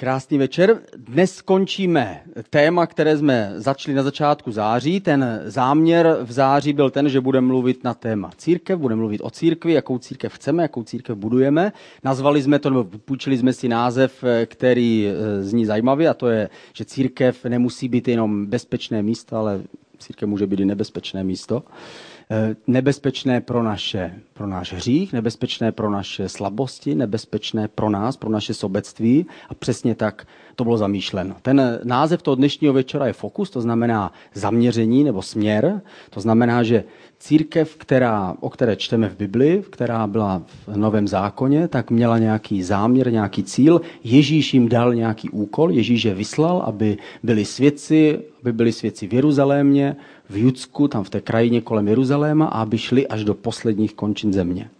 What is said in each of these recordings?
Krásný večer. Dnes skončíme téma, které jsme začali na začátku září. Ten záměr v září byl ten, že budeme mluvit na téma církev, budeme mluvit o církvi, jakou církev chceme, jakou církev budujeme. Nazvali jsme to, nebo půjčili jsme si název, který eh, zní zajímavě, a to je, že církev nemusí být jenom bezpečné místo, ale církev může být i nebezpečné místo. Eh, nebezpečné pro, naše, pro náš hřích, nebezpečné pro naše slabosti, nebezpečné pro nás, pro naše sobectví a přesně tak to bylo zamýšleno. Ten název toho dnešního večera je fokus, to znamená zaměření nebo směr. To znamená, že církev, která, o které čteme v Bibli, která byla v Novém zákoně, tak měla nějaký záměr, nějaký cíl. Ježíš jim dal nějaký úkol, Ježíš je vyslal, aby byli svědci, aby byli svědci v Jeruzalémě, v Judsku, tam v té krajině kolem Jeruzaléma a aby šli až do posledních končin země.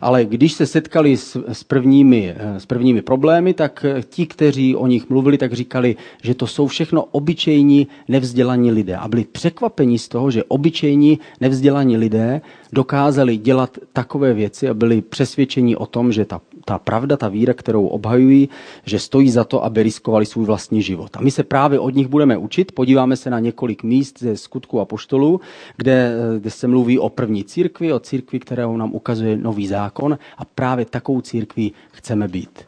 Ale když se setkali s, s, prvními, eh, s prvními problémy, tak eh, ti, kteří o nich mluvili, tak říkali, že to jsou všechno obyčejní nevzdělaní lidé. A byli překvapeni z toho, že obyčejní nevzdělaní lidé dokázali dělat takové věci a byli přesvědčeni o tom, že ta, ta pravda, ta víra, kterou obhajují, že stojí za to, aby riskovali svůj vlastní život. A my se právě od nich budeme učit. Podíváme se na několik míst ze skutku a poštolů, kde, eh, kde se mluví o první církvi, o církvi, kterou nám ukazuje nový zákon a právě takovou církví chceme být.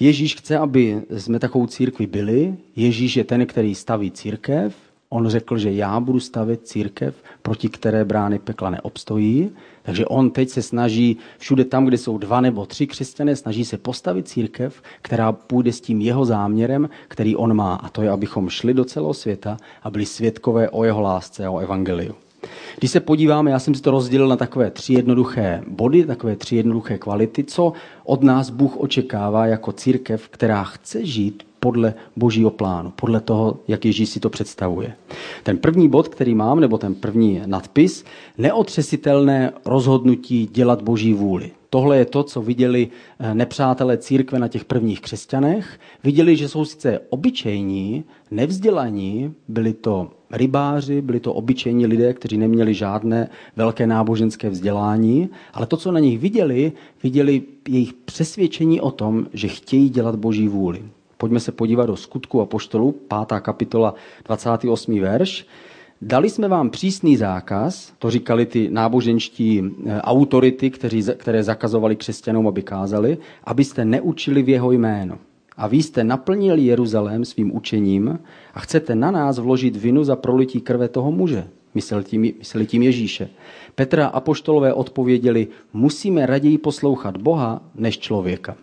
Ježíš chce, aby jsme takovou církvi byli. Ježíš je ten, který staví církev. On řekl, že já budu stavět církev, proti které brány pekla neobstojí. Takže on teď se snaží všude tam, kde jsou dva nebo tři křesťané, snaží se postavit církev, která půjde s tím jeho záměrem, který on má. A to je, abychom šli do celého světa a byli svědkové o jeho lásce a o evangeliu. Když se podíváme, já jsem si to rozdělil na takové tři jednoduché body, takové tři jednoduché kvality, co od nás Bůh očekává jako církev, která chce žít podle božího plánu, podle toho, jak Ježíš si to představuje. Ten první bod, který mám, nebo ten první nadpis, neotřesitelné rozhodnutí dělat boží vůli. Tohle je to, co viděli eh, nepřátelé církve na těch prvních křesťanech. Viděli, že jsou sice obyčejní, nevzdělaní, byli to rybáři, byli to obyčejní lidé, kteří neměli žádné velké náboženské vzdělání, ale to, co na nich viděli, viděli jejich přesvědčení o tom, že chtějí dělat boží vůli. Pojďme se podívat do skutku a poštolu, 5. kapitola, 28. verš. Dali jsme vám přísný zákaz, to říkali ty náboženští eh, autority, kteří, které zakazovali křesťanům, aby kázali, abyste neučili v jeho jméno. A vy jste naplnili Jeruzalém svým učením a chcete na nás vložit vinu za prolití krve toho muže. Mysleli tím, mysleli tím Ježíše. Petra a poštolové odpověděli, musíme raději poslouchat Boha než člověka.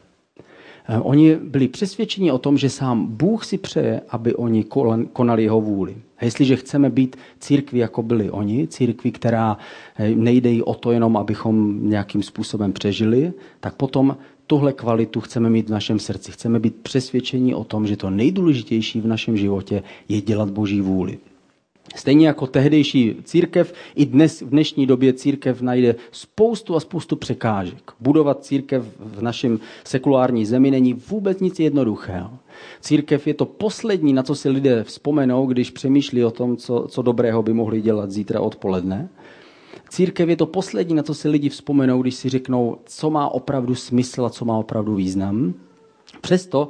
Eh, oni byli přesvědčeni o tom, že sám Bůh si přeje, aby oni konali jeho vůli. A jestliže chceme být církví, jako byli oni, církví, která eh, nejde jí o to jenom, abychom nějakým způsobem přežili, tak potom tuhle kvalitu chceme mít v našem srdci. Chceme být přesvědčeni o tom, že to nejdůležitější v našem životě je dělat Boží vůli. Stejně jako tehdejší církev, i dnes v dnešní době církev najde spoustu a spoustu překážek. Budovat církev v našem sekulární zemi není vůbec nic jednoduchého. Církev je to poslední, na co si lidé vzpomenou, když přemýšlí o tom, co, co dobrého by mohli dělat zítra odpoledne. Církev je to poslední, na co si lidi vzpomenou, když si řeknou, co má opravdu smysl a co má opravdu význam. Přesto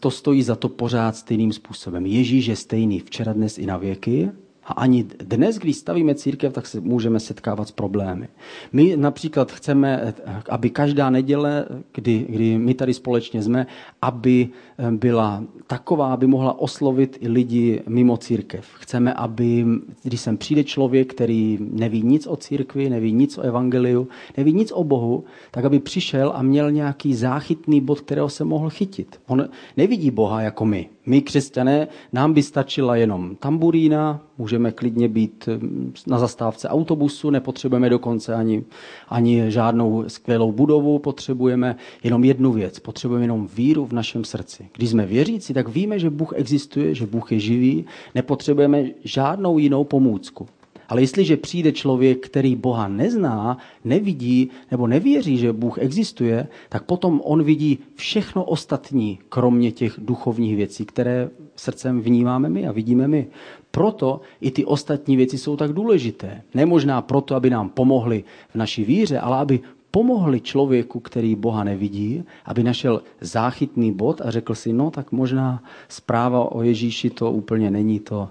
to stojí za to pořád stejným způsobem. Ježíš je stejný včera, dnes i na věky a ani dnes, když stavíme církev, tak se můžeme setkávat s problémy. My například chceme, aby každá neděle, kdy, kdy my tady společně jsme, aby eh, byla taková, aby mohla oslovit i lidi mimo církev. Chceme, aby, když sem přijde člověk, který neví nic o církvi, neví nic o evangeliu, neví nic o Bohu, tak aby přišel a měl nějaký záchytný bod, kterého se mohl chytit. On nevidí Boha jako my. My, křesťané, nám by stačila jenom tamburína, můžeme klidně být eh, na zastávce autobusu, nepotřebujeme dokonce ani, ani žádnou skvělou budovu, potřebujeme jenom jednu věc, potřebujeme jenom víru v našem srdci. Když jsme věřící, tak víme, že Bůh existuje, že Bůh je živý, nepotřebujeme žádnou jinou pomůcku. Ale jestliže přijde člověk, který Boha nezná, nevidí nebo nevěří, že Bůh existuje, tak potom on vidí všechno ostatní, kromě těch duchovních věcí, které srdcem vnímáme my a vidíme my. Proto i ty ostatní věci jsou tak důležité. Nemožná proto, aby nám pomohly v naší víře, ale aby pomohli člověku, který Boha nevidí, aby našel záchytný bod a řekl si, no tak možná zpráva o Ježíši to úplně není to,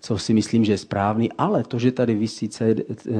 co si myslím, že je správný, ale to, že tady vysí, CD, eh,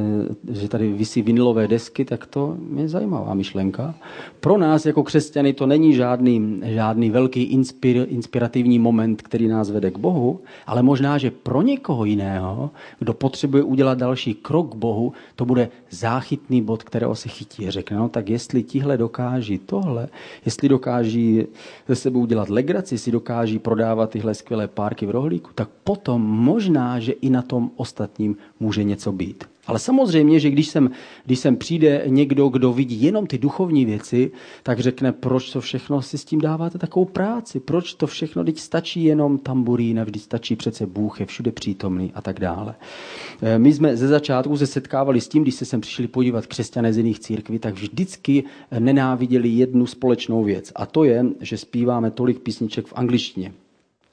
že tady vysí vinilové desky, tak to je zajímavá myšlenka. Pro nás jako křesťany to není žádný, žádný velký inspir, inspirativní moment, který nás vede k Bohu, ale možná, že pro někoho jiného, kdo potřebuje udělat další krok k Bohu, to bude záchytný bod, kterého se chytí. Řekne, no tak jestli tihle dokáží tohle, jestli dokáží ze sebou udělat legraci, jestli dokáží prodávat tyhle skvělé párky v rohlíku, tak potom možná možná, že i na tom ostatním může něco být. Ale samozřejmě, že když sem, když sem přijde někdo, kdo vidí jenom ty duchovní věci, tak řekne, proč to všechno si s tím dáváte takovou práci, proč to všechno, teď stačí jenom tamburín, vždy stačí přece Bůh, je všude přítomný a tak dále. Eh, my jsme ze začátku se setkávali s tím, když se sem přišli podívat křesťané z jiných církví, tak vždycky nenáviděli jednu společnou věc. A to je, že zpíváme tolik písniček v angličtině.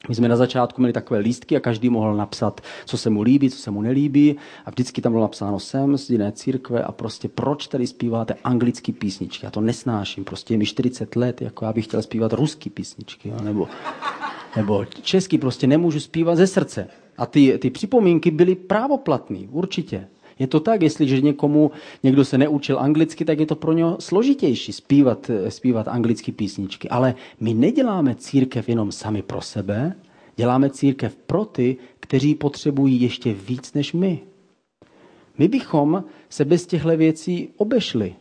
My jsme na začátku měli takové lístky a každý mohl napsat, co se mu líbí, co se mu nelíbí. A vždycky tam bylo napsáno sem z jiné církve a prostě proč tady zpíváte anglické písničky. Já to nesnáším, prostě je mi 40 let, jako já bych chtěl zpívat ruský písničky, jo, nebo, nebo český, prostě nemůžu zpívat ze srdce. A ty, ty připomínky byly právoplatné, určitě. Je to tak, jestliže někomu někdo se neučil anglicky, tak je to pro něho složitější zpívat, zpívat anglické písničky. Ale my neděláme církev jenom sami pro sebe, děláme církev pro ty, kteří potřebují ještě víc než my. My bychom se bez těchto věcí obešli,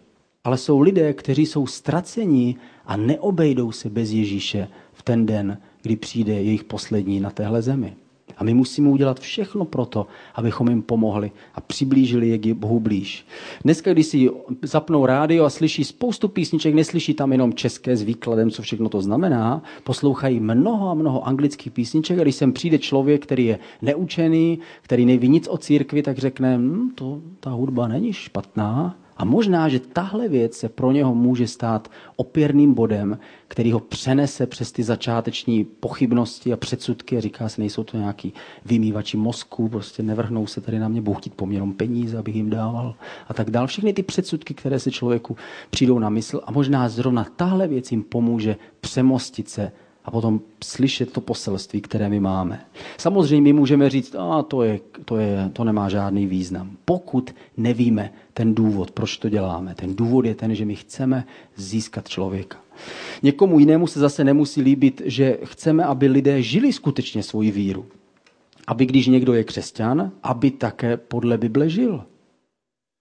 ale jsou lidé, kteří jsou ztracení a neobejdou se bez Ježíše v ten den, kdy přijde jejich poslední na téhle zemi. A my musíme udělat všechno pro to, abychom jim pomohli a přiblížili je k Bohu blíž. Dneska, když si zapnou rádio a slyší spoustu písniček, neslyší tam jenom české s výkladem, co všechno to znamená, poslouchají mnoho a mnoho anglických písniček a když sem přijde člověk, který je neučený, který neví nic o církvi, tak řekne, hm, to, ta hudba není špatná, a možná, že tahle věc se pro něho může stát opěrným bodem, který ho přenese přes ty začáteční pochybnosti a předsudky a říká se, nejsou to nějaký vymývači mozku, prostě nevrhnou se tady na mě, budou chtít po mě jenom peníze, abych jim dával a tak dál. Všechny ty předsudky, které se člověku přijdou na mysl a možná zrovna tahle věc jim pomůže přemostit se a potom slyšet to poselství, které my máme. Samozřejmě můžeme říct, a to, je, to, je, to nemá žádný význam. Pokud nevíme ten důvod, proč to děláme. Ten důvod je ten, že my chceme získat člověka. Někomu jinému se zase nemusí líbit, že chceme, aby lidé žili skutečně svoji víru. Aby když někdo je křesťan, aby také podle Bible žil.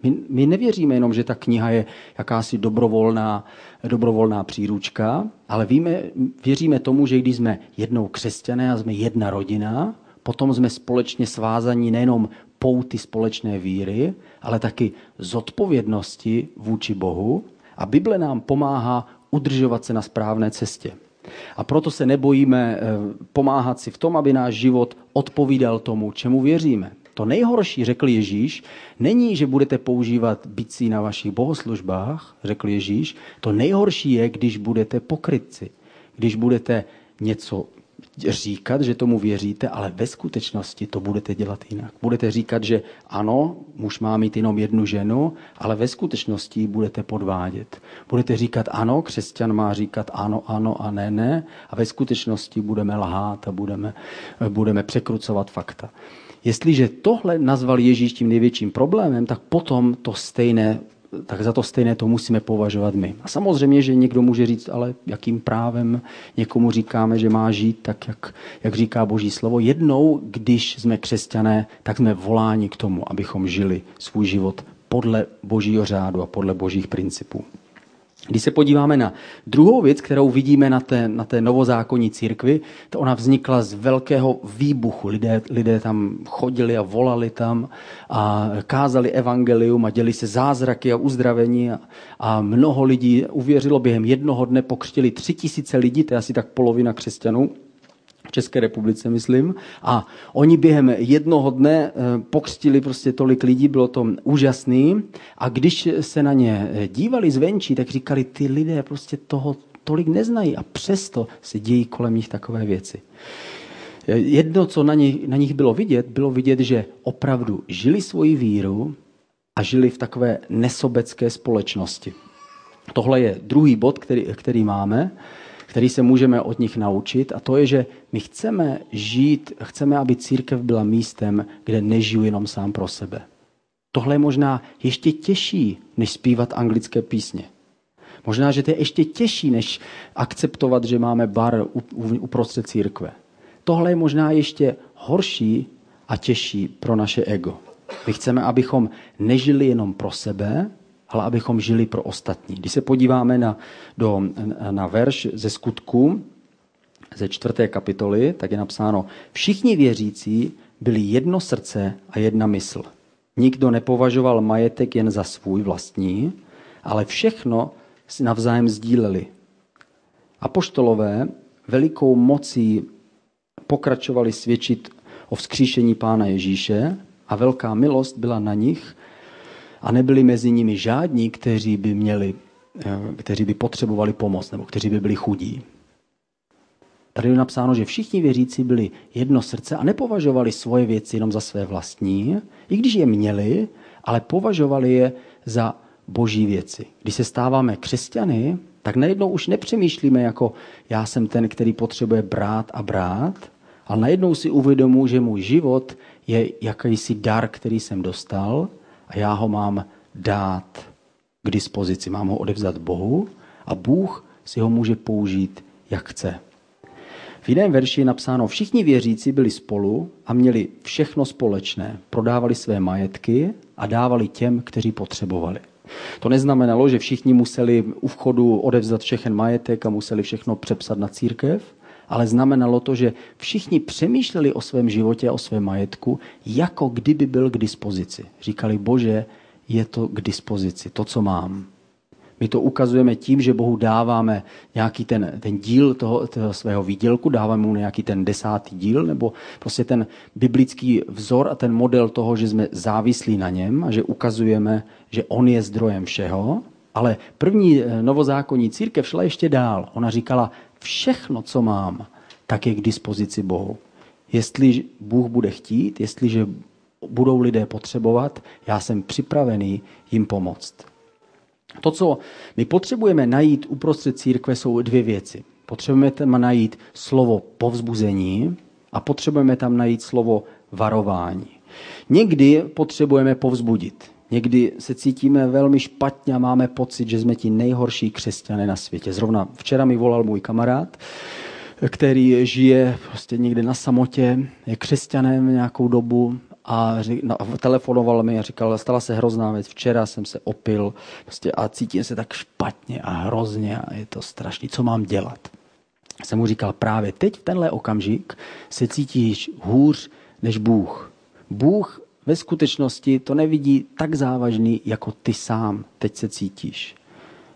My, my nevěříme jenom, že ta kniha je jakási dobrovolná, dobrovolná příručka, ale víme, věříme tomu, že když jsme jednou křesťané a jsme jedna rodina, potom jsme společně svázaní nejenom pouty společné víry, ale taky zodpovědnosti vůči Bohu a Bible nám pomáhá udržovat se na správné cestě. A proto se nebojíme eh, pomáhat si v tom, aby náš život odpovídal tomu, čemu věříme. To nejhorší, řekl Ježíš, není, že budete používat bicí na vašich bohoslužbách, řekl Ježíš. To nejhorší je, když budete pokrytci. Když budete něco říkat, že tomu věříte, ale ve skutečnosti to budete dělat jinak. Budete říkat, že ano, muž má mít jenom jednu ženu, ale ve skutečnosti budete podvádět. Budete říkat ano, křesťan má říkat ano, ano a ne, ne a ve skutečnosti budeme lhát a budeme, budeme překrucovat fakta. Jestliže tohle nazval Ježíš tím největším problémem, tak potom to stejné tak za to stejné to musíme považovat my. A samozřejmě, že někdo může říct, ale jakým právem někomu říkáme, že má žít tak, jak, jak říká Boží slovo. Jednou, když jsme křesťané, tak jsme voláni k tomu, abychom žili svůj život podle Božího řádu a podle Božích principů. Když se podíváme na druhou věc, kterou vidíme na té, na té novozákonní církvi, to ona vznikla z velkého výbuchu. Lidé, lidé tam chodili a volali tam a kázali evangelium a děli se zázraky a uzdravení a, a mnoho lidí uvěřilo během jednoho dne, pokřtili tři tisíce lidí, to je asi tak polovina křesťanů. České republice, myslím. A oni během jednoho dne eh, pokřtili prostě tolik lidí, bylo to úžasný. A když se na ně eh, dívali zvenčí, tak říkali, ty lidé prostě toho tolik neznají a přesto se dějí kolem nich takové věci. Eh, jedno, co na nich, na nich bylo vidět, bylo vidět, že opravdu žili svoji víru a žili v takové nesobecké společnosti. Tohle je druhý bod, který, který máme, který se můžeme od nich naučit a to je, že my chceme žít, chceme, aby církev byla místem, kde nežiju jenom sám pro sebe. Tohle je možná ještě těžší, než zpívat anglické písně. Možná, že to je ještě těžší, než akceptovat, že máme bar uprostřed církve. Tohle je možná ještě horší a těžší pro naše ego. My chceme, abychom nežili jenom pro sebe, ale abychom žili pro ostatní. Když se podíváme na, do, na verš ze skutku, ze čtvrté kapitoly, tak je napsáno, všichni věřící byli jedno srdce a jedna mysl. Nikdo nepovažoval majetek jen za svůj vlastní, ale všechno si navzájem sdíleli. Apoštolové velikou mocí pokračovali svědčit o vzkříšení Pána Ježíše a velká milost byla na nich a nebyli mezi nimi žádní, kteří by měli, eh, kteří by potřebovali pomoc nebo kteří by byli chudí. Tady je napsáno, že všichni věřící byli jedno srdce a nepovažovali svoje věci jenom za své vlastní, i když je měli, ale považovali je za boží věci. Když se stáváme křesťany, tak najednou už nepřemýšlíme jako já jsem ten, který potřebuje brát a brát, ale najednou si uvědomuji, že můj život je jakýsi dar, který jsem dostal a já ho mám dát k dispozici. Mám ho odevzat Bohu a Bůh si ho může použít, jak chce. V jiném verši je napsáno, všichni věřící byli spolu a měli všechno společné. Prodávali své majetky a dávali těm, kteří potřebovali. To neznamenalo, že všichni museli u vchodu odevzat všechen majetek a museli všechno přepsat na církev, ale znamenalo to, že všichni přemýšleli o svém životě a o svém majetku, jako kdyby byl k dispozici. Říkali, bože, je to k dispozici, to, co mám. My to ukazujeme tím, že Bohu dáváme nějaký ten, ten díl toho, toho svého výdělku, dáváme mu nějaký ten desátý díl, nebo prostě ten biblický vzor a ten model toho, že jsme závislí na něm a že ukazujeme, že on je zdrojem všeho. Ale první eh, novozákonní církev šla ještě dál. Ona říkala, všechno, co mám, tak je k dispozici Bohu. Jestli Bůh bude chtít, jestliže budou lidé potřebovat, já jsem připravený jim pomoct. To, co my potřebujeme najít uprostřed církve, jsou dvě věci. Potřebujeme tam najít slovo povzbuzení a potřebujeme tam najít slovo varování. Někdy potřebujeme povzbudit. Někdy se cítíme velmi špatně a máme pocit, že jsme ti nejhorší křesťané na světě. Zrovna včera mi volal můj kamarád, který žije prostě někde na samotě, je křesťanem nějakou dobu a no, telefonoval mi a říkal, stala se hrozná věc, včera jsem se opil prostě a cítím se tak špatně a hrozně a je to strašný, co mám dělat. Jsem mu říkal, právě teď v tenhle okamžik se cítíš hůř než Bůh. Bůh ve skutečnosti to nevidí tak závažný, jako ty sám teď se cítíš.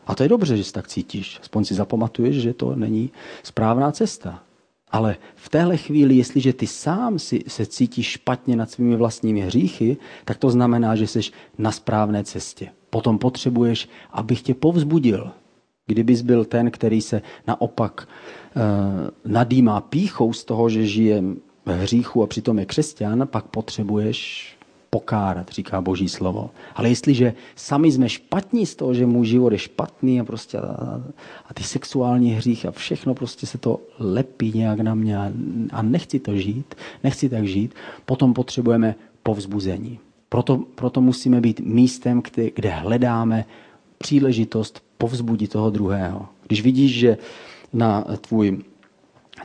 A to je dobře, že se tak cítíš. Aspoň si zapamatuješ, že to není správná cesta. Ale v téhle chvíli, jestliže ty sám si, se cítíš špatně nad svými vlastními hříchy, tak to znamená, že jsi na správné cestě. Potom potřebuješ, abych tě povzbudil. Kdybys byl ten, který se naopak e, nadýmá píchou z toho, že žije v hříchu a přitom je křesťan, pak potřebuješ pokárat, říká Boží slovo. Ale jestliže sami jsme špatní z toho, že můj život je špatný a, prostě a, a ty sexuální hřích a všechno prostě se to lepí nějak na mě a, a nechci to žít, nechci tak žít, potom potřebujeme povzbuzení. Proto, proto musíme být místem, kde, kde hledáme příležitost povzbudit toho druhého. Když vidíš, že na tvůj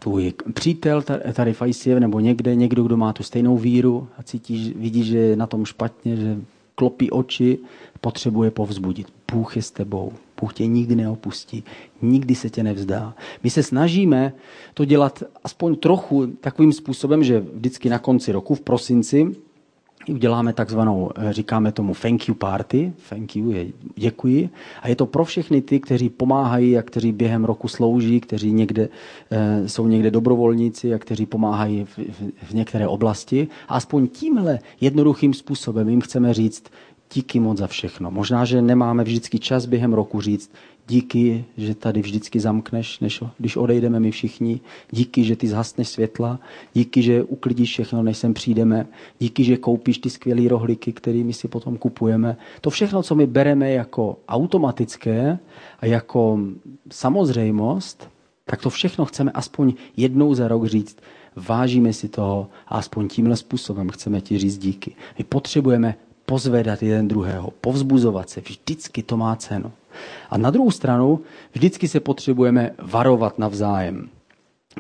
tvůj přítel tady v ICF nebo někde, někdo, kdo má tu stejnou víru a cítíš, vidíš, že je na tom špatně, že klopí oči, potřebuje povzbudit. Bůh je s tebou. Bůh tě nikdy neopustí, nikdy se tě nevzdá. My se snažíme to dělat aspoň trochu takovým způsobem, že vždycky na konci roku, v prosinci, uděláme takzvanou, eh, říkáme tomu thank you party, thank you je děkuji, a je to pro všechny ty, kteří pomáhají a kteří během roku slouží, kteří někde, eh, jsou někde dobrovolníci a kteří pomáhají v, v, některé oblasti. A aspoň tímhle jednoduchým způsobem jim chceme říct díky moc za všechno. Možná, že nemáme vždycky čas během roku říct Díky, že tady vždycky zamkneš, než, když odejdeme my všichni. Díky, že ty zhasneš světla. Díky, že uklidíš všechno, než sem přijdeme. Díky, že koupíš ty skvělé rohlíky, kterými si potom kupujeme. To všechno, co my bereme jako automatické a jako samozřejmost, tak to všechno chceme aspoň jednou za rok říct. Vážíme si toho a aspoň tímhle způsobem chceme ti říct díky. My potřebujeme pozvedat jeden druhého, povzbuzovat se. Vždycky to má cenu. A na druhou stranu vždycky se potřebujeme varovat navzájem.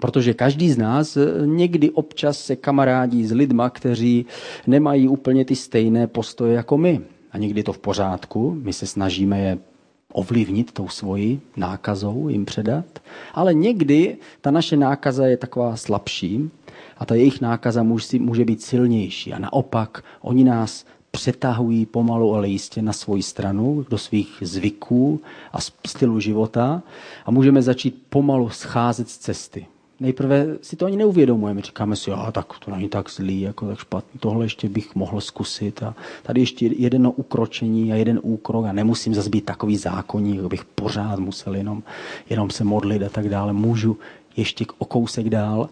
Protože každý z nás někdy občas se kamarádí s lidma, kteří nemají úplně ty stejné postoje jako my. A někdy to v pořádku, my se snažíme je ovlivnit tou svojí nákazou, jim předat. Ale někdy ta naše nákaza je taková slabší a ta jejich nákaza může být silnější. A naopak, oni nás přetahují pomalu, ale jistě na svoji stranu, do svých zvyků a stylu života a můžeme začít pomalu scházet z cesty. Nejprve si to ani neuvědomujeme, říkáme si, a tak to není tak zlý, jako tak špatný, tohle ještě bych mohl zkusit a tady ještě jedno ukročení a jeden úkrok a nemusím zase být takový zákonník, bych pořád musel jenom, jenom se modlit a tak dále. Můžu ještě o kousek dál,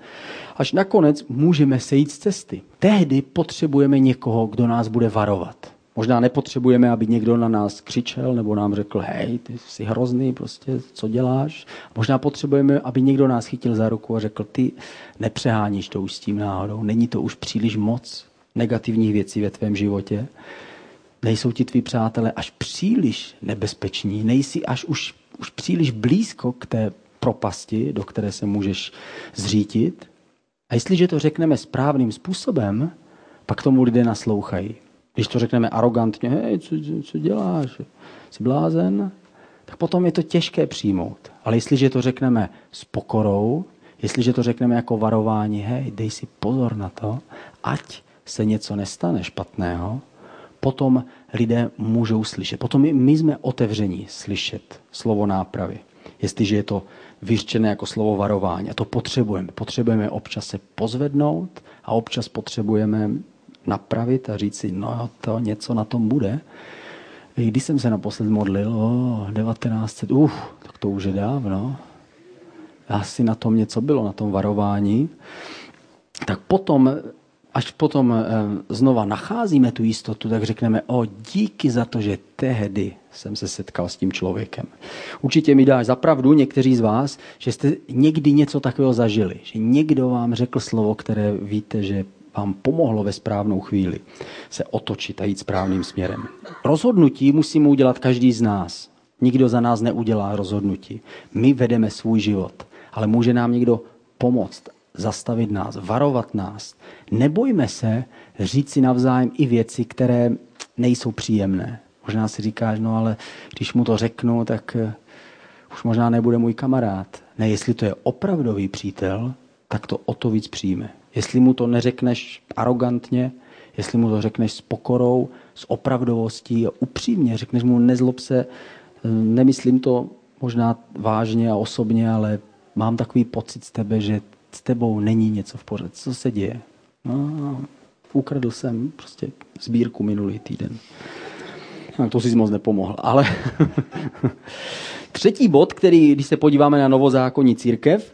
až nakonec můžeme sejít z cesty. Tehdy potřebujeme někoho, kdo nás bude varovat. Možná nepotřebujeme, aby někdo na nás křičel nebo nám řekl, hej, ty jsi hrozný, prostě, co děláš. Možná potřebujeme, aby někdo nás chytil za ruku a řekl, ty nepřeháníš to už s tím náhodou, není to už příliš moc negativních věcí ve tvém životě. Nejsou ti tví přátelé až příliš nebezpeční, nejsi až už, už příliš blízko k té propasti, do které se můžeš zřítit. A jestliže to řekneme správným způsobem, pak tomu lidé naslouchají. Když to řekneme arrogantně, hej, co, co děláš, jsi blázen, tak potom je to těžké přijmout. Ale jestliže to řekneme s pokorou, jestliže to řekneme jako varování, hej, dej si pozor na to, ať se něco nestane špatného, potom lidé můžou slyšet. Potom my, jsme otevření slyšet slovo nápravy. Jestliže je to vyřčené jako slovo varování. A to potřebujeme. Potřebujeme občas se pozvednout a občas potřebujeme napravit a říct si, no to něco na tom bude. Když jsem se naposled modlil, o, 1900, uf, tak to už je dávno. Asi na tom něco bylo, na tom varování. Tak potom až potom eh, znova nacházíme tu jistotu, tak řekneme, o díky za to, že tehdy jsem se setkal s tím člověkem. Určitě mi dáš zapravdu někteří z vás, že jste někdy něco takového zažili, že někdo vám řekl slovo, které víte, že vám pomohlo ve správnou chvíli se otočit a jít správným směrem. Rozhodnutí musíme udělat každý z nás. Nikdo za nás neudělá rozhodnutí. My vedeme svůj život, ale může nám někdo pomoct zastavit nás, varovat nás. Nebojme se říct si navzájem i věci, které nejsou příjemné. Možná si říkáš, no ale když mu to řeknu, tak eh, už možná nebude můj kamarád. Ne, jestli to je opravdový přítel, tak to o to víc přijme. Jestli mu to neřekneš arrogantně, jestli mu to řekneš s pokorou, s opravdovostí a upřímně, řekneš mu nezlob se, nemyslím to možná vážně a osobně, ale mám takový pocit z tebe, že s tebou není něco v pořádku. Co se děje? No, ukradl jsem prostě sbírku minulý týden. No, to si moc nepomohl. Ale třetí bod, který, když se podíváme na novozákonní církev,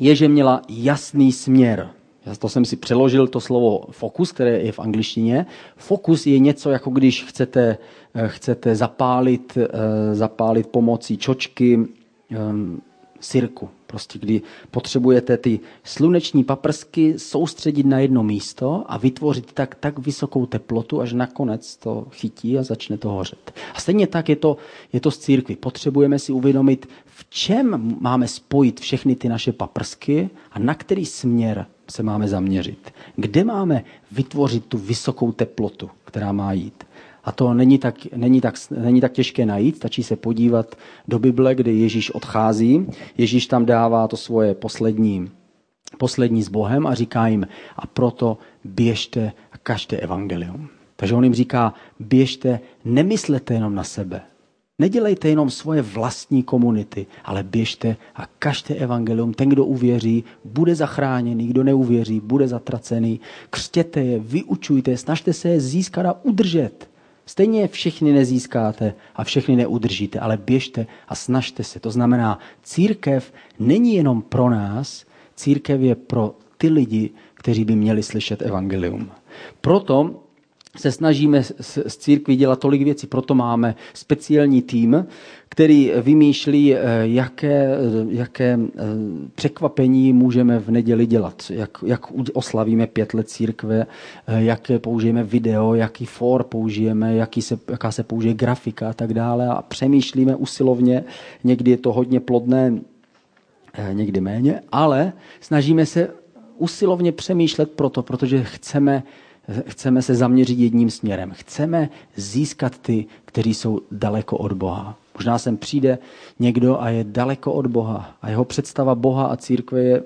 je, že měla jasný směr. Já to jsem si přeložil to slovo fokus, které je v angličtině. Fokus je něco, jako když chcete, eh, chcete zapálit, eh, zapálit pomocí čočky ehm, sirku. Prostě kdy potřebujete ty sluneční paprsky soustředit na jedno místo a vytvořit tak, tak vysokou teplotu, až nakonec to chytí a začne to hořet. A stejně tak je to, je to z církvy. Potřebujeme si uvědomit, v čem máme spojit všechny ty naše paprsky a na který směr se máme zaměřit. Kde máme vytvořit tu vysokou teplotu, která má jít. A to není tak, není, tak, není tak těžké najít, stačí se podívat do Bible, kde Ježíš odchází. Ježíš tam dává to svoje poslední, poslední s Bohem a říká jim, a proto běžte a kažte evangelium. Takže on jim říká, běžte, nemyslete jenom na sebe. Nedělejte jenom svoje vlastní komunity, ale běžte a kažte evangelium. Ten, kdo uvěří, bude zachráněný, kdo neuvěří, bude zatracený. Křtěte je, vyučujte je, snažte se je získat a udržet. Stejně všechny nezískáte a všechny neudržíte, ale běžte a snažte se. To znamená, církev není jenom pro nás, církev je pro ty lidi, kteří by měli slyšet evangelium. Proto se snažíme s církví dělat tolik věcí, proto máme speciální tým, který vymýšlí, eh, jaké, jaké eh, překvapení můžeme v neděli dělat, jak, jak oslavíme pět let církve, eh, jaké použijeme video, jaký for použijeme, jaký se, jaká se použije grafika a tak dále. A přemýšlíme usilovně, někdy je to hodně plodné, někdy méně, ale snažíme se usilovně přemýšlet proto, protože chceme chceme se zaměřit jedním směrem. Chceme získat ty, kteří jsou daleko od Boha. Možná sem přijde někdo a je daleko od Boha a jeho představa Boha a církve je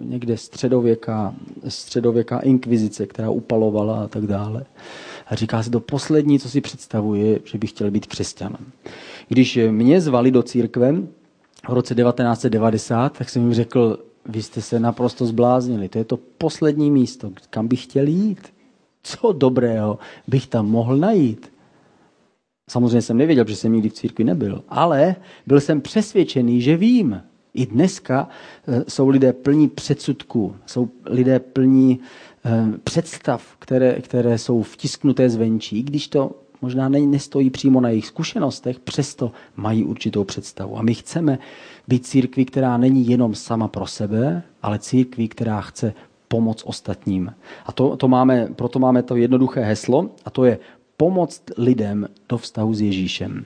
někde středověká, středověká inkvizice, která upalovala a tak dále. A říká si to poslední, co si představuje, že by chtěl být křesťanem. Když mě zvali do církve v roce 1990, tak jsem jim řekl, vy jste se naprosto zbláznili. To je to poslední místo, kam bych chtěl jít. Co dobrého bych tam mohl najít? Samozřejmě jsem nevěděl, že jsem nikdy v církvi nebyl, ale byl jsem přesvědčený, že vím. I dneska eh, jsou lidé plní předsudků, jsou lidé plní eh, představ, které, které jsou vtisknuté zvenčí, když to možná nestojí přímo na jejich zkušenostech, přesto mají určitou představu. A my chceme být církví, která není jenom sama pro sebe, ale církví, která chce pomoc ostatním. A to, to máme, proto máme to jednoduché heslo, a to je pomoct lidem do vztahu s Ježíšem.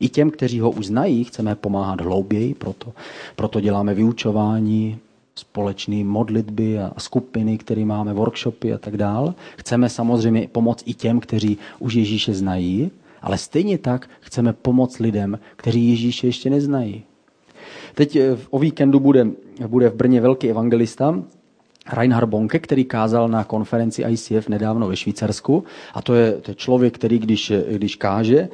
I těm, kteří ho už znají, chceme pomáhat hlouběji, proto, proto děláme vyučování, společné modlitby a skupiny, které máme, workshopy a tak dál. Chceme samozřejmě pomoct i těm, kteří už Ježíše znají, ale stejně tak chceme pomoct lidem, kteří Ježíše ještě neznají. Teď eh, o víkendu bude, bude v Brně velký evangelista, Reinhard Bonke, který kázal na konferenci ICF nedávno ve Švýcarsku. A to je, to je člověk, který když, když káže,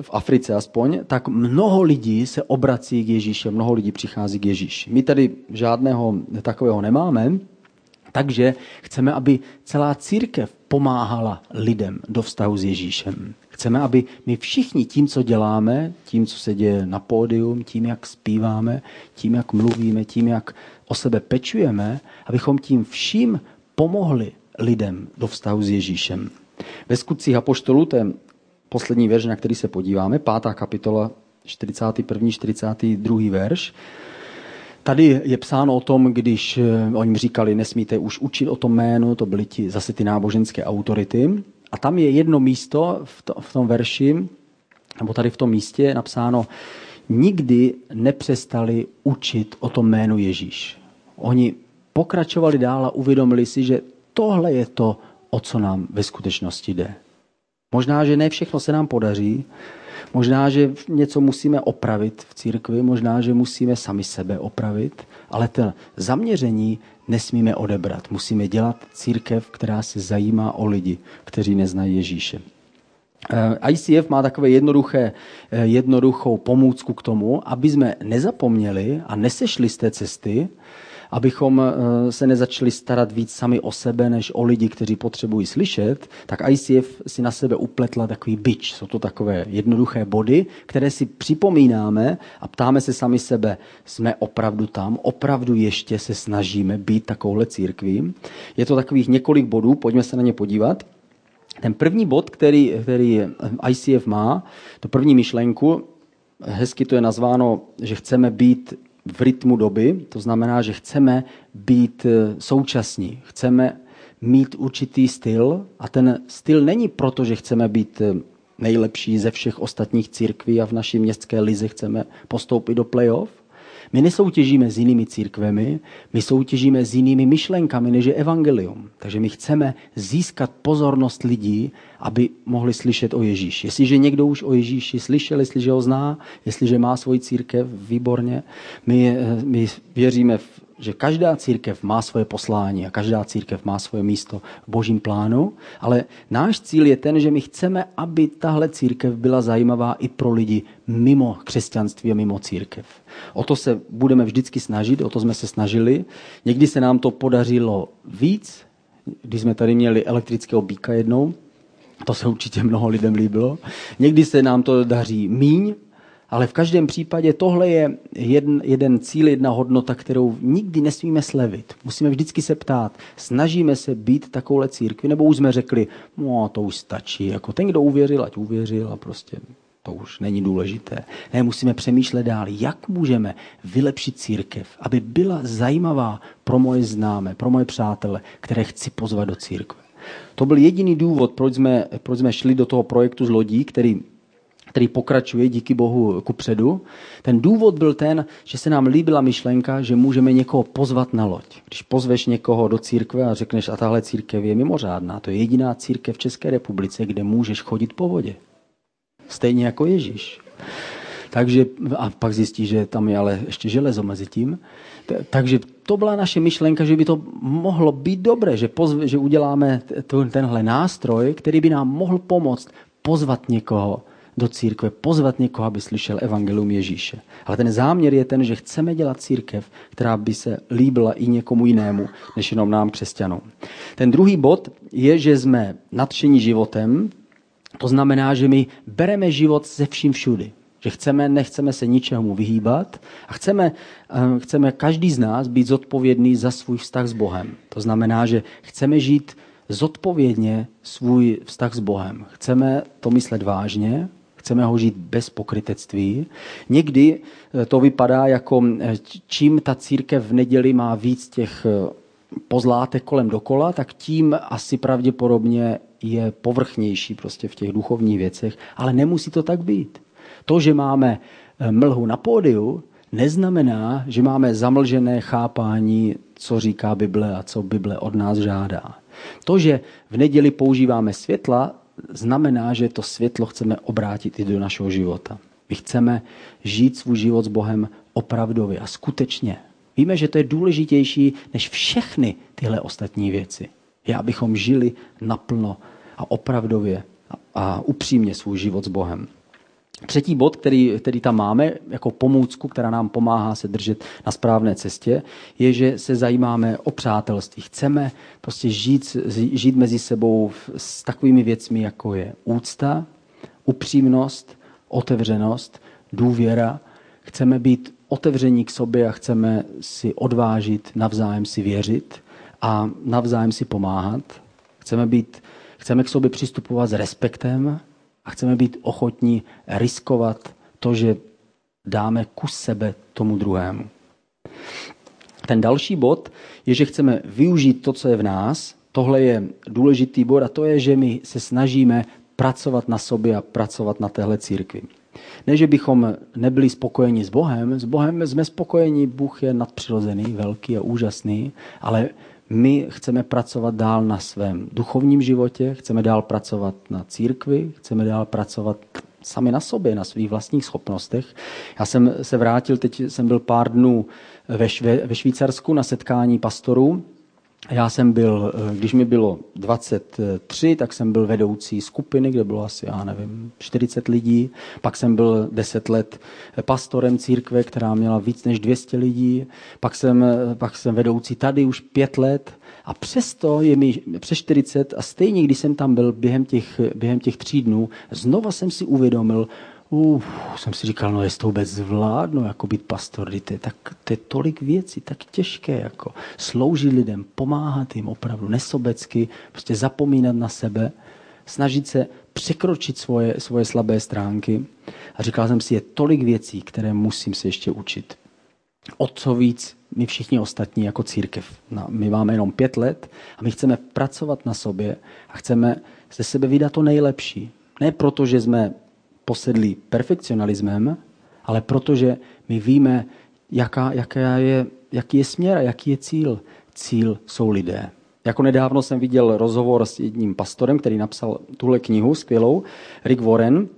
v Africe aspoň, tak mnoho lidí se obrací k Ježíši, mnoho lidí přichází k Ježíši. My tady žádného takového nemáme, takže chceme, aby celá církev pomáhala lidem do vztahu s Ježíšem. Chceme, aby my všichni tím, co děláme, tím, co se děje na pódium, tím, jak zpíváme, tím, jak mluvíme, tím, jak o sebe pečujeme, abychom tím vším pomohli lidem do vztahu s Ježíšem. Ve skutcích apoštolů, to je poslední verš, na který se podíváme, pátá kapitola, 41. 42. verš, Tady je psáno o tom, když eh, oni říkali, nesmíte už učit o tom jménu, to byly ti, zase ty náboženské autority. A tam je jedno místo v, to, v tom verši, nebo tady v tom místě je napsáno, nikdy nepřestali učit o tom jménu Ježíš. Oni pokračovali dál a uvědomili si, že tohle je to, o co nám ve skutečnosti jde. Možná, že ne všechno se nám podaří, možná, že něco musíme opravit v církvi, možná, že musíme sami sebe opravit, ale to zaměření nesmíme odebrat. Musíme dělat církev, která se zajímá o lidi, kteří neznají Ježíše. Eh, ICF má takové jednoduché, eh, jednoduchou pomůcku k tomu, aby jsme nezapomněli a nesešli z té cesty, abychom eh, se nezačali starat víc sami o sebe, než o lidi, kteří potřebují slyšet, tak ICF si na sebe upletla takový byč. Jsou to takové jednoduché body, které si připomínáme a ptáme se sami sebe, jsme opravdu tam, opravdu ještě se snažíme být takovouhle církví. Je to takových několik bodů, pojďme se na ně podívat. Ten první bod, který, který ICF má, to první myšlenku, hezky to je nazváno, že chceme být v rytmu doby, to znamená, že chceme být eh, současní, chceme mít určitý styl a ten styl není proto, že chceme být eh, nejlepší ze všech ostatních církví a v naší městské lize chceme postoupit do playoff, my nesoutěžíme s jinými církvemi, my soutěžíme s jinými myšlenkami, než je evangelium. Takže my chceme získat pozornost lidí, aby mohli slyšet o Ježíši. Jestliže někdo už o Ježíši slyšel, jestliže ho zná, jestliže má svoji církev, výborně. My, my věříme v že každá církev má svoje poslání a každá církev má svoje místo v božím plánu, ale náš cíl je ten, že my chceme, aby tahle církev byla zajímavá i pro lidi mimo křesťanství a mimo církev. O to se budeme vždycky snažit, o to jsme se snažili. Někdy se nám to podařilo víc, když jsme tady měli elektrického býka jednou, To se určitě mnoho lidem líbilo. Někdy se nám to daří míň, ale v každém případě tohle je jeden, jeden cíl, jedna hodnota, kterou nikdy nesmíme slevit. Musíme vždycky se ptát, snažíme se být takovouhle církvi, nebo už jsme řekli, no to už stačí, jako ten, kdo uvěřil, ať uvěřil a prostě to už není důležité. Ne, musíme přemýšlet dál, jak můžeme vylepšit církev, aby byla zajímavá pro moje známé, pro moje přátele, které chci pozvat do církve. To byl jediný důvod, proč jsme, proč jsme šli do toho projektu z lodí, který který pokračuje díky Bohu ku předu. Ten důvod byl ten, že se nám líbila myšlenka, že můžeme někoho pozvat na loď. Když pozveš někoho do církve a řekneš, a tahle církev je mimořádná, to je jediná církev v České republice, kde můžeš chodit po vodě. Stejně jako Ježíš. Takže, a pak zjistí, že tam je ale ještě železo mezi tím. Takže to byla naše myšlenka, že by to mohlo být dobré, že, pozve, že uděláme tenhle nástroj, který by nám mohl pomoct pozvat někoho do církve, pozvat někoho, aby slyšel evangelium Ježíše. Ale ten záměr je ten, že chceme dělat církev, která by se líbila i někomu jinému, než jenom nám křesťanům. Ten druhý bod je, že jsme nadšení životem, to znamená, že my bereme život ze vším všudy. Že chceme, nechceme se ničemu vyhýbat a chceme, eh, chceme každý z nás být zodpovědný za svůj vztah s Bohem. To znamená, že chceme žít zodpovědně svůj vztah s Bohem. Chceme to myslet vážně, chceme ho žít bez pokrytectví. Někdy eh, to vypadá jako, eh, čím ta církev v neděli má víc těch pozlátek kolem dokola, tak tím asi pravděpodobně je povrchnější prostě v těch duchovních věcech, ale nemusí to tak být. To, že máme eh, mlhu na pódiu, neznamená, že máme zamlžené chápání, co říká Bible a co Bible od nás žádá. To, že v neděli používáme světla, znamená, že to světlo chceme obrátit i do našeho života. My chceme žít svůj život s Bohem opravdově a skutečně. Víme, že to je důležitější než všechny tyhle ostatní věci. Je, abychom žili naplno a opravdově a upřímně svůj život s Bohem. Třetí bod, který, který tam máme jako pomůcku, která nám pomáhá se držet na správné cestě, je, že se zajímáme o přátelství. Chceme prostě žít, žít mezi sebou s takovými věcmi, jako je úcta, upřímnost, otevřenost, důvěra. Chceme být otevření k sobě a chceme si odvážit, navzájem si věřit a navzájem si pomáhat. Chceme, být, chceme k sobě přistupovat s respektem a chceme být ochotní riskovat to, že dáme kus sebe tomu druhému. Ten další bod je, že chceme využít to, co je v nás. Tohle je důležitý bod a to je, že my se snažíme pracovat na sobě a pracovat na téhle církvi. Ne, že bychom nebyli spokojeni s Bohem, s Bohem jsme spokojeni, Bůh je nadpřirozený, velký a úžasný, ale my chceme pracovat dál na svém duchovním životě, chceme dál pracovat na církvi, chceme dál pracovat sami na sobě, na svých vlastních schopnostech. Já jsem se vrátil, teď jsem byl pár dnů ve, Šve, ve Švýcarsku na setkání pastorů já jsem byl, eh, když mi bylo 23, tak jsem byl vedoucí skupiny, kde bylo asi, já nevím, 40 lidí. Pak jsem byl 10 let pastorem církve, která měla víc než 200 lidí. Pak jsem, eh, pak jsem vedoucí tady už 5 let. A přesto je mi přes 40 a stejně, když jsem tam byl během těch, během těch tří dnů, znova jsem si uvědomil, Uf, jsem si říkal, no jestli to vůbec zvládnu, jako být pastor, to je, tak, to je tolik věcí, tak těžké, jako sloužit lidem, pomáhat jim opravdu nesobecky, prostě zapomínat na sebe, snažit se překročit svoje, svoje slabé stránky. A říkal jsem si, je tolik věcí, které musím se ještě učit. O co víc my všichni ostatní jako církev. No, my máme jenom pět let a my chceme pracovat na sobě a chceme ze sebe vydat to nejlepší. Ne proto, že jsme posedlí perfekcionalismem, ale protože my víme, jaká, jaká je, jaký je směr a jaký je cíl. Cíl jsou lidé. Jako nedávno jsem viděl rozhovor s jedním pastorem, který napsal tuhle knihu skvělou, Rick Warren.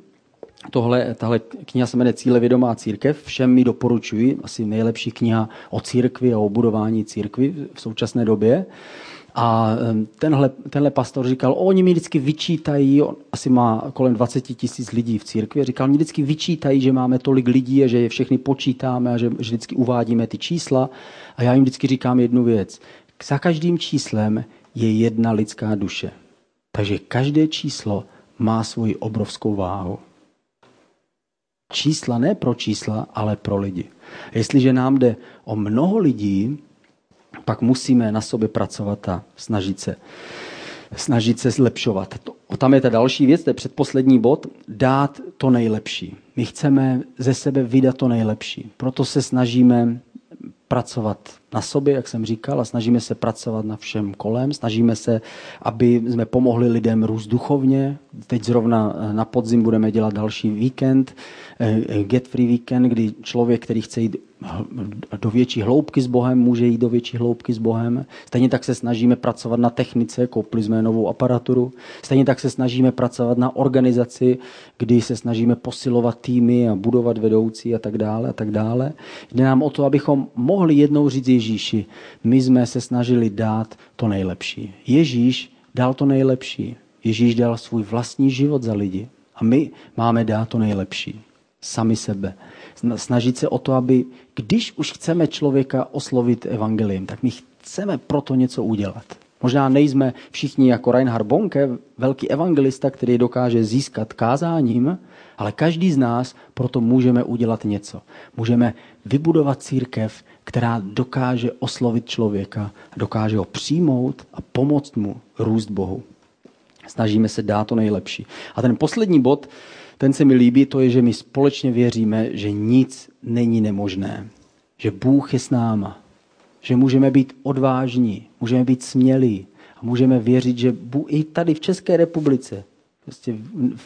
Tohle, tahle kniha se jmenuje Cíle vědomá církev. Všem mi doporučuji, asi nejlepší kniha o církvi a o budování církvy v současné době. A tenhle, tenhle pastor říkal, oni mi vždycky vyčítají, on asi má kolem 20 tisíc lidí v církvi, říkal, mi vždycky vyčítají, že máme tolik lidí a že je všechny počítáme a že, že vždycky uvádíme ty čísla. A já jim vždycky říkám jednu věc. Za každým číslem je jedna lidská duše. Takže každé číslo má svoji obrovskou váhu. Čísla ne pro čísla, ale pro lidi. Jestliže nám jde o mnoho lidí, pak musíme na sobě pracovat a snažit se, snažit se zlepšovat. To, tam je ta další věc, to je předposlední bod, dát to nejlepší. My chceme ze sebe vydat to nejlepší. Proto se snažíme pracovat na sobě, jak jsem říkal, a snažíme se pracovat na všem kolem. Snažíme se, aby jsme pomohli lidem růst duchovně. Teď zrovna na podzim budeme dělat další víkend, eh, Get Free Weekend, kdy člověk, který chce jít do větší hloubky s Bohem, může jít do větší hloubky s Bohem. Stejně tak se snažíme pracovat na technice, koupili jsme novou aparaturu. Stejně tak se snažíme pracovat na organizaci, kdy se snažíme posilovat týmy a budovat vedoucí a tak dále a tak dále. Jde nám o to, abychom mohli jednou říct Ježíši, my jsme se snažili dát to nejlepší. Ježíš dal to nejlepší. Ježíš dal svůj vlastní život za lidi. A my máme dát to nejlepší. Sami sebe snažit se o to, aby když už chceme člověka oslovit evangeliem, tak my chceme proto něco udělat. Možná nejsme všichni jako Reinhard Bonke, velký evangelista, který dokáže získat kázáním, ale každý z nás proto můžeme udělat něco. Můžeme vybudovat církev, která dokáže oslovit člověka, dokáže ho přijmout a pomoct mu růst Bohu. Snažíme se dát to nejlepší. A ten poslední bod, ten se mi líbí, to je, že my společně věříme, že nic není nemožné. Že Bůh je s náma. Že můžeme být odvážní, můžeme být smělí a můžeme věřit, že Bůh i tady v České republice, prostě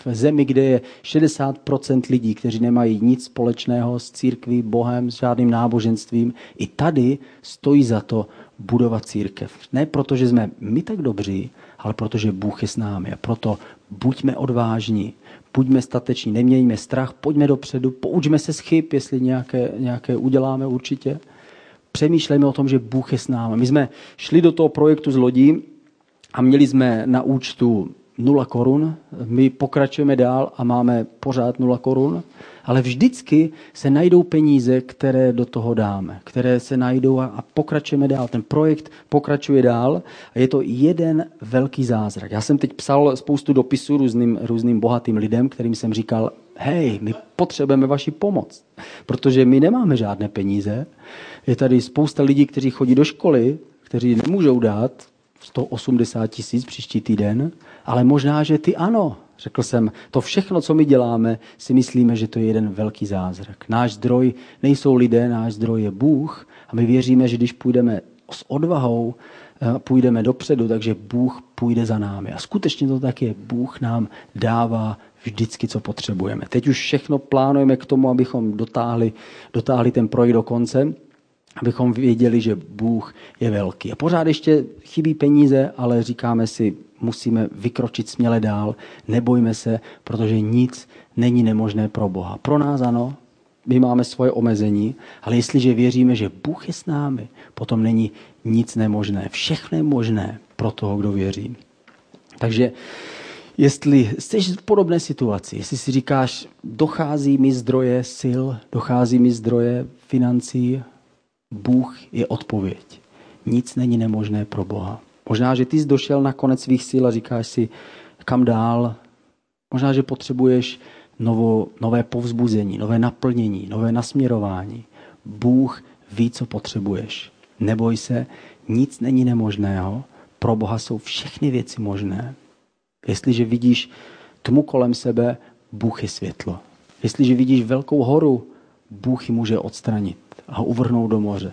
v zemi, kde je 60% lidí, kteří nemají nic společného s církví, Bohem, s žádným náboženstvím, i tady stojí za to budovat církev. Ne proto, že jsme my tak dobří, ale protože Bůh je s námi. A proto buďme odvážní, buďme stateční, nemějme strach, pojďme dopředu, poučme se z chyb, jestli nějaké, nějaké uděláme určitě. Přemýšlejme o tom, že Bůh je s námi. My jsme šli do toho projektu z lodí a měli jsme na účtu 0 korun. My pokračujeme dál a máme pořád 0 korun, ale vždycky se najdou peníze, které do toho dáme, které se najdou a pokračujeme dál. Ten projekt pokračuje dál a je to jeden velký zázrak. Já jsem teď psal spoustu dopisů různým, různým bohatým lidem, kterým jsem říkal, hej, my potřebujeme vaši pomoc, protože my nemáme žádné peníze. Je tady spousta lidí, kteří chodí do školy, kteří nemůžou dát 180 tisíc příští týden, ale možná, že ty ano. Řekl jsem, to všechno, co my děláme, si myslíme, že to je jeden velký zázrak. Náš zdroj nejsou lidé, náš zdroj je Bůh a my věříme, že když půjdeme s odvahou, eh, půjdeme dopředu, takže Bůh půjde za námi. A skutečně to tak je. Bůh nám dává vždycky, co potřebujeme. Teď už všechno plánujeme k tomu, abychom dotáhli, dotáhli ten projekt do konce abychom věděli, že Bůh je velký. A pořád ještě chybí peníze, ale říkáme si, musíme vykročit směle dál, nebojme se, protože nic není nemožné pro Boha. Pro nás ano, my máme svoje omezení, ale jestliže věříme, že Bůh je s námi, potom není nic nemožné. Všechno je možné pro toho, kdo věří. Takže jestli jsi v podobné situaci, jestli si říkáš, dochází mi zdroje sil, dochází mi zdroje financí, Bůh je odpověď. Nic není nemožné pro Boha. Možná, že ty jsi došel na konec svých sil a říkáš si, kam dál. Možná, že potřebuješ novo, nové povzbuzení, nové naplnění, nové nasměrování. Bůh ví, co potřebuješ. Neboj se, nic není nemožného. Pro Boha jsou všechny věci možné. Jestliže vidíš tmu kolem sebe, Bůh je světlo. Jestliže vidíš velkou horu, Bůh ji může odstranit a uvrhnout do moře.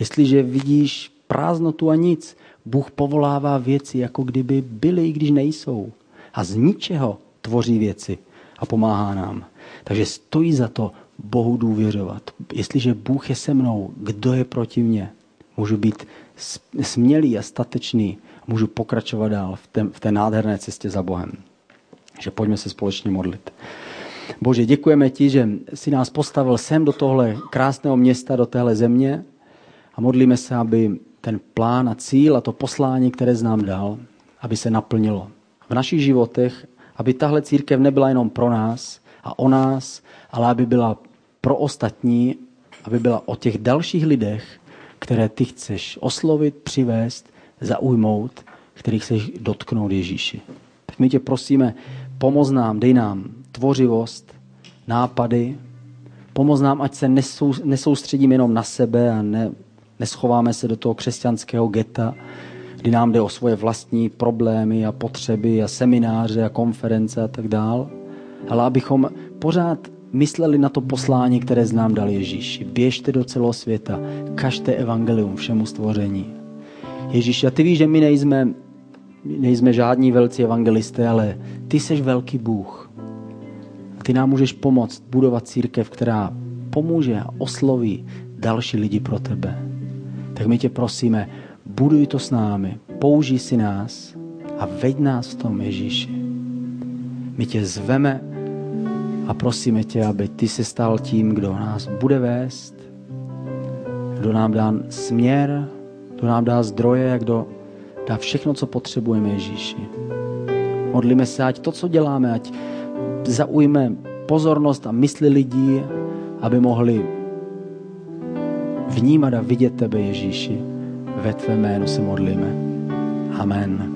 Jestliže vidíš prázdnotu a nic, Bůh povolává věci, jako kdyby byly, i když nejsou. A z ničeho tvoří věci a pomáhá nám. Takže stojí za to Bohu důvěřovat. Jestliže Bůh je se mnou, kdo je proti mně? Můžu být smělý a statečný. Můžu pokračovat dál v té, v té nádherné cestě za Bohem. Že pojďme se společně modlit. Bože, děkujeme ti, že jsi nás postavil sem do tohle krásného města, do téhle země a modlíme se, aby ten plán a cíl a to poslání, které z nám dal, aby se naplnilo v našich životech, aby tahle církev nebyla jenom pro nás a o nás, ale aby byla pro ostatní, aby byla o těch dalších lidech, které ty chceš oslovit, přivést, zaujmout, kterých chceš dotknout Ježíši. Tak my tě prosíme, pomoz nám, dej nám tvořivost, nápady, pomoz nám, ať se nesou, nesoustředíme jenom na sebe a ne, neschováme se do toho křesťanského geta, kdy nám jde o svoje vlastní problémy a potřeby a semináře a konference a tak dál, ale abychom pořád mysleli na to poslání, které znám dal Ježíši. Běžte do celého světa, kažte evangelium všemu stvoření. Ježíši, a ty víš, že my nejsme, nejsme žádní velcí evangelisté, ale ty jsi velký Bůh. Ty nám můžeš pomoct budovat církev, která pomůže a osloví další lidi pro tebe. Tak my tě prosíme, buduj to s námi, použij si nás a veď nás v tom Ježíši. My tě zveme a prosíme tě, aby ty se stal tím, kdo nás bude vést, kdo nám dá směr, kdo nám dá zdroje, kdo dá všechno, co potřebujeme Ježíši. Modlíme se, ať to, co děláme, ať zaujme pozornost a mysli lidí, aby mohli vnímat a vidět tebe, Ježíši. Ve tvé jménu se modlíme. Amen.